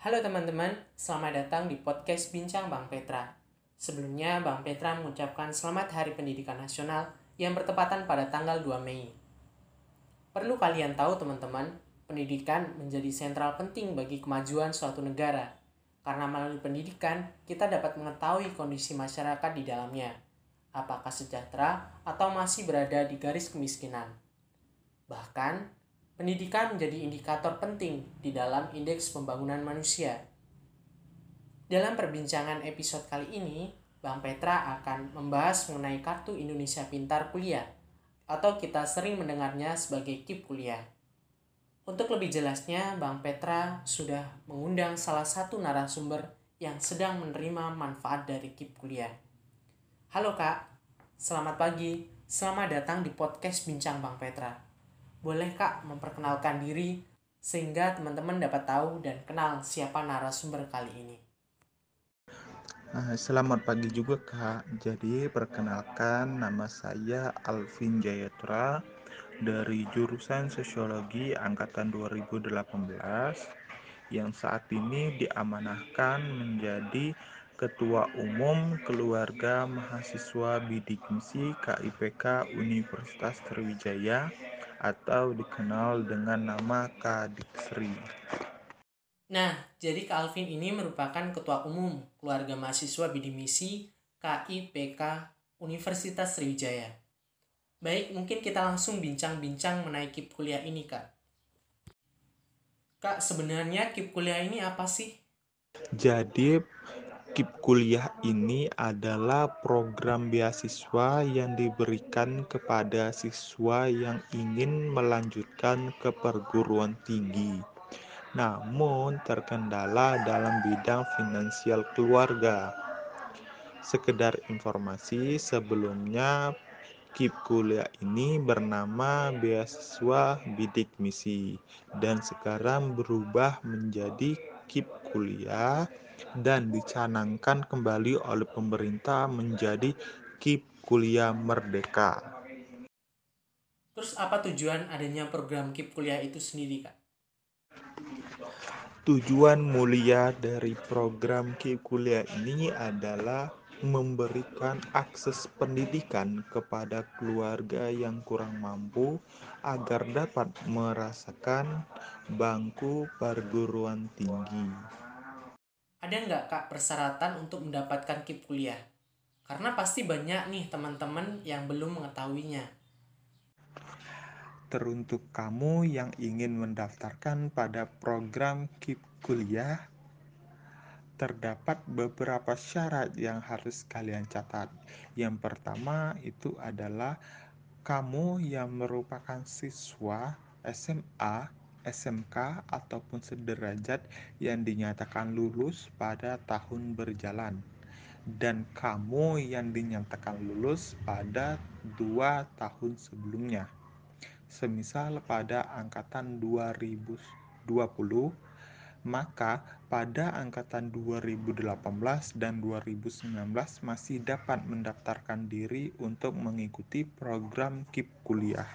Halo teman-teman, selamat datang di podcast Bincang Bang Petra. Sebelumnya, Bang Petra mengucapkan selamat Hari Pendidikan Nasional yang bertepatan pada tanggal 2 Mei. Perlu kalian tahu teman-teman, pendidikan menjadi sentral penting bagi kemajuan suatu negara. Karena melalui pendidikan, kita dapat mengetahui kondisi masyarakat di dalamnya, apakah sejahtera atau masih berada di garis kemiskinan. Bahkan, pendidikan menjadi indikator penting di dalam indeks pembangunan manusia. Dalam perbincangan episode kali ini, Bang Petra akan membahas mengenai Kartu Indonesia Pintar Kuliah atau kita sering mendengarnya sebagai KIP Kuliah. Untuk lebih jelasnya, Bang Petra sudah mengundang salah satu narasumber yang sedang menerima manfaat dari KIP Kuliah. Halo Kak, selamat pagi. Selamat datang di podcast Bincang Bang Petra. Boleh Kak memperkenalkan diri sehingga teman-teman dapat tahu dan kenal siapa narasumber kali ini. Ah, selamat pagi juga Kak. Jadi perkenalkan nama saya Alvin Jayatura dari jurusan Sosiologi angkatan 2018 yang saat ini diamanahkan menjadi Ketua Umum Keluarga Mahasiswa Bidik Misi KIPK Universitas Sriwijaya atau dikenal dengan nama Kadiksri. Nah, jadi Kak Alvin ini merupakan Ketua Umum Keluarga Mahasiswa Bidik Misi KIPK Universitas Sriwijaya. Baik, mungkin kita langsung bincang-bincang mengenai KIP kuliah ini, Kak. Kak, sebenarnya KIP kuliah ini apa sih? Jadi, KIP kuliah ini adalah program beasiswa yang diberikan kepada siswa yang ingin melanjutkan ke perguruan tinggi. Namun terkendala dalam bidang finansial keluarga. Sekedar informasi, sebelumnya KIP kuliah ini bernama beasiswa bidik misi dan sekarang berubah menjadi KIP kuliah dan dicanangkan kembali oleh pemerintah menjadi KIP Kuliah Merdeka. Terus apa tujuan adanya program KIP kuliah itu sendiri, Kak? Tujuan mulia dari program KIP kuliah ini adalah memberikan akses pendidikan kepada keluarga yang kurang mampu agar dapat merasakan bangku perguruan tinggi. Ada nggak Kak persyaratan untuk mendapatkan KIP kuliah? Karena pasti banyak nih teman-teman yang belum mengetahuinya. Teruntuk kamu yang ingin mendaftarkan pada program KIP kuliah, terdapat beberapa syarat yang harus kalian catat. Yang pertama itu adalah kamu yang merupakan siswa SMA SMK ataupun sederajat yang dinyatakan lulus pada tahun berjalan dan kamu yang dinyatakan lulus pada dua tahun sebelumnya semisal pada angkatan 2020 maka pada angkatan 2018 dan 2019 masih dapat mendaftarkan diri untuk mengikuti program KIP kuliah.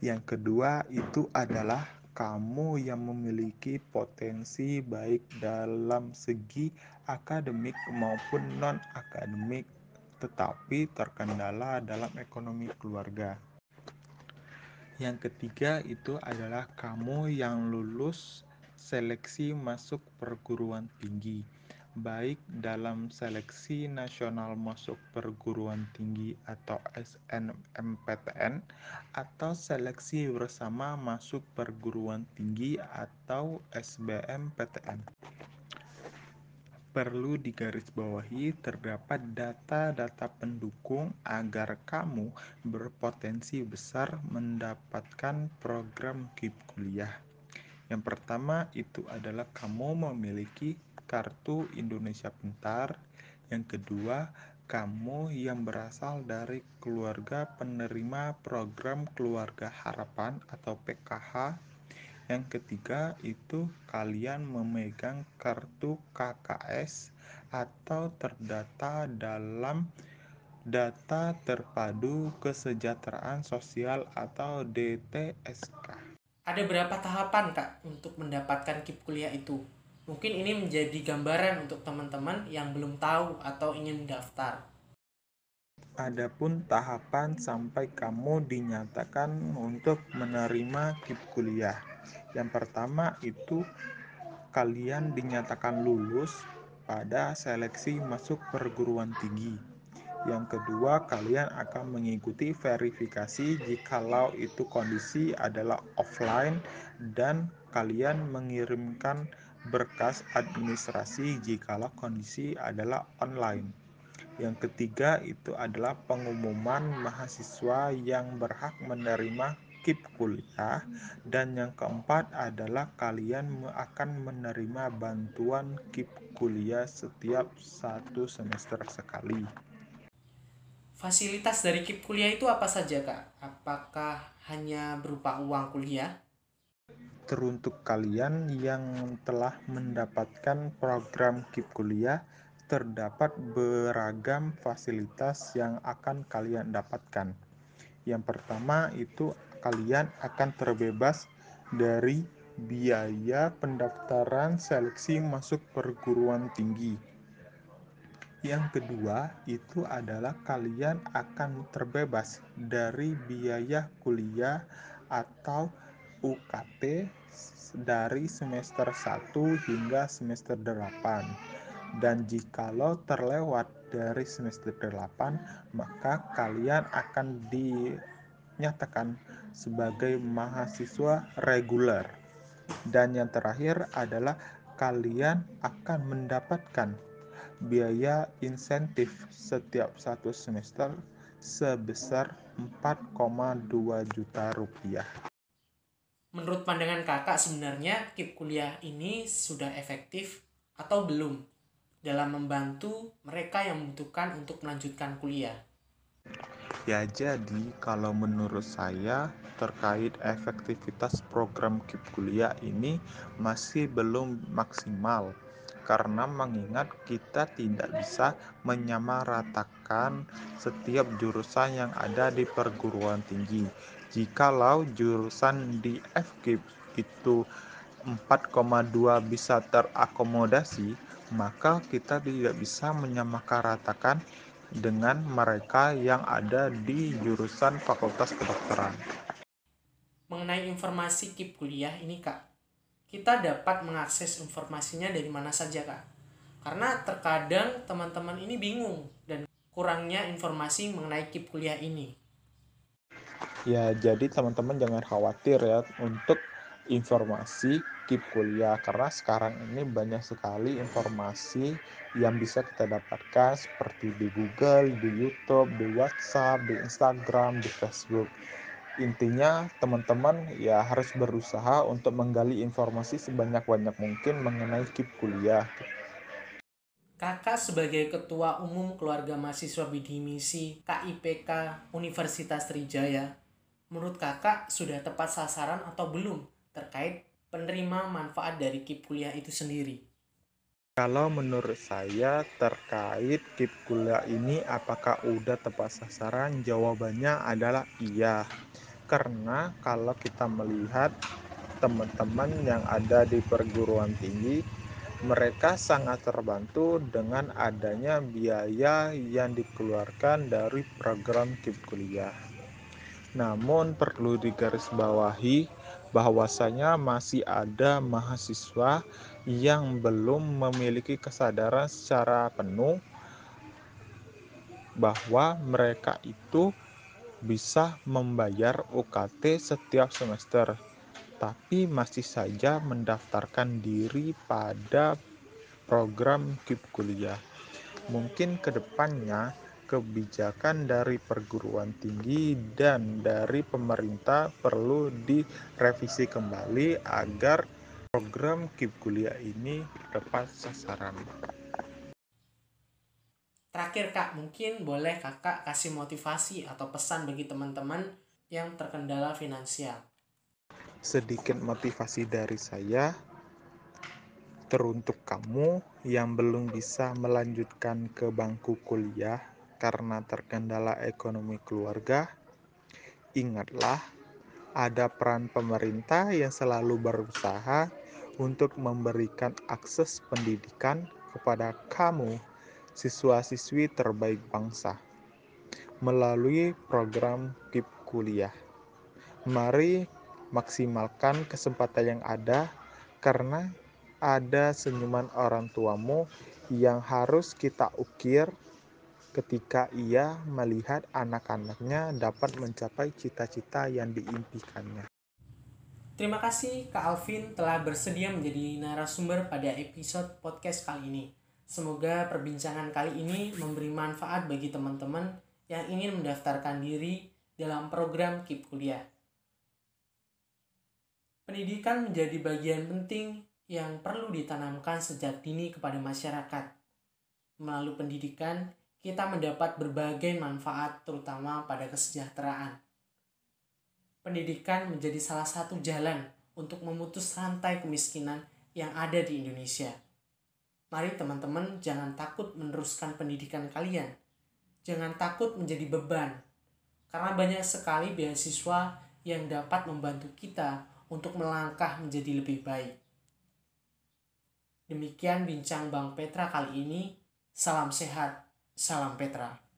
Yang kedua itu adalah kamu yang memiliki potensi baik dalam segi akademik maupun non-akademik tetapi terkendala dalam ekonomi keluarga. Yang ketiga itu adalah kamu yang lulus seleksi masuk perguruan tinggi baik dalam seleksi nasional masuk perguruan tinggi atau SNMPTN atau seleksi bersama masuk perguruan tinggi atau SBMPTN. Perlu digarisbawahi terdapat data-data pendukung agar kamu berpotensi besar mendapatkan program KIP kuliah. Yang pertama itu adalah kamu memiliki Kartu Indonesia Pintar. Yang kedua, kamu yang berasal dari keluarga penerima program Keluarga Harapan atau PKH. Yang ketiga, itu kalian memegang kartu KKS atau terdata dalam Data Terpadu Kesejahteraan Sosial atau DTSK. Ada berapa tahapan Kak untuk mendapatkan KIP kuliah itu? Mungkin ini menjadi gambaran untuk teman-teman yang belum tahu atau ingin mendaftar. Adapun tahapan sampai kamu dinyatakan untuk menerima KIP kuliah. Yang pertama itu kalian dinyatakan lulus pada seleksi masuk perguruan tinggi. Yang kedua, kalian akan mengikuti verifikasi jikalau itu kondisi adalah offline dan kalian mengirimkan berkas administrasi jikalau kondisi adalah online. Yang ketiga itu adalah pengumuman mahasiswa yang berhak menerima KIP kuliah dan yang keempat adalah kalian akan menerima bantuan KIP kuliah setiap satu semester sekali. Fasilitas dari KIP kuliah itu apa saja, Kak? Apakah hanya berupa uang kuliah? Teruntuk kalian yang telah mendapatkan program KIP kuliah, terdapat beragam fasilitas yang akan kalian dapatkan. Yang pertama itu kalian akan terbebas dari biaya pendaftaran seleksi masuk perguruan tinggi yang kedua itu adalah kalian akan terbebas dari biaya kuliah atau UKT dari semester 1 hingga semester 8. Dan jikalau terlewat dari semester 8, maka kalian akan dinyatakan sebagai mahasiswa reguler. Dan yang terakhir adalah kalian akan mendapatkan biaya insentif setiap satu semester sebesar 4,2 juta rupiah. Menurut pandangan kakak sebenarnya KIP kuliah ini sudah efektif atau belum dalam membantu mereka yang membutuhkan untuk melanjutkan kuliah? Ya jadi kalau menurut saya terkait efektivitas program KIP kuliah ini masih belum maksimal karena mengingat kita tidak bisa menyamaratakan setiap jurusan yang ada di perguruan tinggi. Jikalau jurusan di FKIP itu 4,2 bisa terakomodasi, maka kita tidak bisa menyamaratakan dengan mereka yang ada di jurusan Fakultas Kedokteran. Mengenai informasi KIP kuliah ini Kak, kita dapat mengakses informasinya dari mana saja kak. Karena terkadang teman-teman ini bingung dan kurangnya informasi mengenai KIP kuliah ini. Ya jadi teman-teman jangan khawatir ya untuk informasi KIP kuliah karena sekarang ini banyak sekali informasi yang bisa kita dapatkan seperti di Google, di YouTube, di WhatsApp, di Instagram, di Facebook intinya teman-teman ya harus berusaha untuk menggali informasi sebanyak-banyak mungkin mengenai KIP kuliah. Kakak sebagai Ketua Umum Keluarga Mahasiswa Bidi Misi KIPK Universitas Trijaya, menurut kakak sudah tepat sasaran atau belum terkait penerima manfaat dari KIP kuliah itu sendiri? Kalau menurut saya terkait KIP kuliah ini apakah udah tepat sasaran? Jawabannya adalah iya karena kalau kita melihat teman-teman yang ada di perguruan tinggi mereka sangat terbantu dengan adanya biaya yang dikeluarkan dari program KIP kuliah. Namun perlu digarisbawahi bahwasanya masih ada mahasiswa yang belum memiliki kesadaran secara penuh bahwa mereka itu bisa membayar UKT setiap semester, tapi masih saja mendaftarkan diri pada program KIP kuliah. Mungkin ke depannya kebijakan dari perguruan tinggi dan dari pemerintah perlu direvisi kembali agar program KIP kuliah ini tepat sasaran. Terakhir Kak, mungkin boleh Kakak kasih motivasi atau pesan bagi teman-teman yang terkendala finansial. Sedikit motivasi dari saya teruntuk kamu yang belum bisa melanjutkan ke bangku kuliah karena terkendala ekonomi keluarga. Ingatlah, ada peran pemerintah yang selalu berusaha untuk memberikan akses pendidikan kepada kamu, siswa-siswi terbaik bangsa, melalui program KIP Kuliah. Mari maksimalkan kesempatan yang ada, karena ada senyuman orang tuamu yang harus kita ukir ketika ia melihat anak-anaknya dapat mencapai cita-cita yang diimpikannya. Terima kasih Kak Alvin telah bersedia menjadi narasumber pada episode podcast kali ini. Semoga perbincangan kali ini memberi manfaat bagi teman-teman yang ingin mendaftarkan diri dalam program KIP Kuliah. Pendidikan menjadi bagian penting yang perlu ditanamkan sejak dini kepada masyarakat. Melalui pendidikan, kita mendapat berbagai manfaat terutama pada kesejahteraan pendidikan menjadi salah satu jalan untuk memutus rantai kemiskinan yang ada di Indonesia. Mari teman-teman jangan takut meneruskan pendidikan kalian. Jangan takut menjadi beban. Karena banyak sekali beasiswa yang dapat membantu kita untuk melangkah menjadi lebih baik. Demikian bincang Bang Petra kali ini. Salam sehat, salam Petra.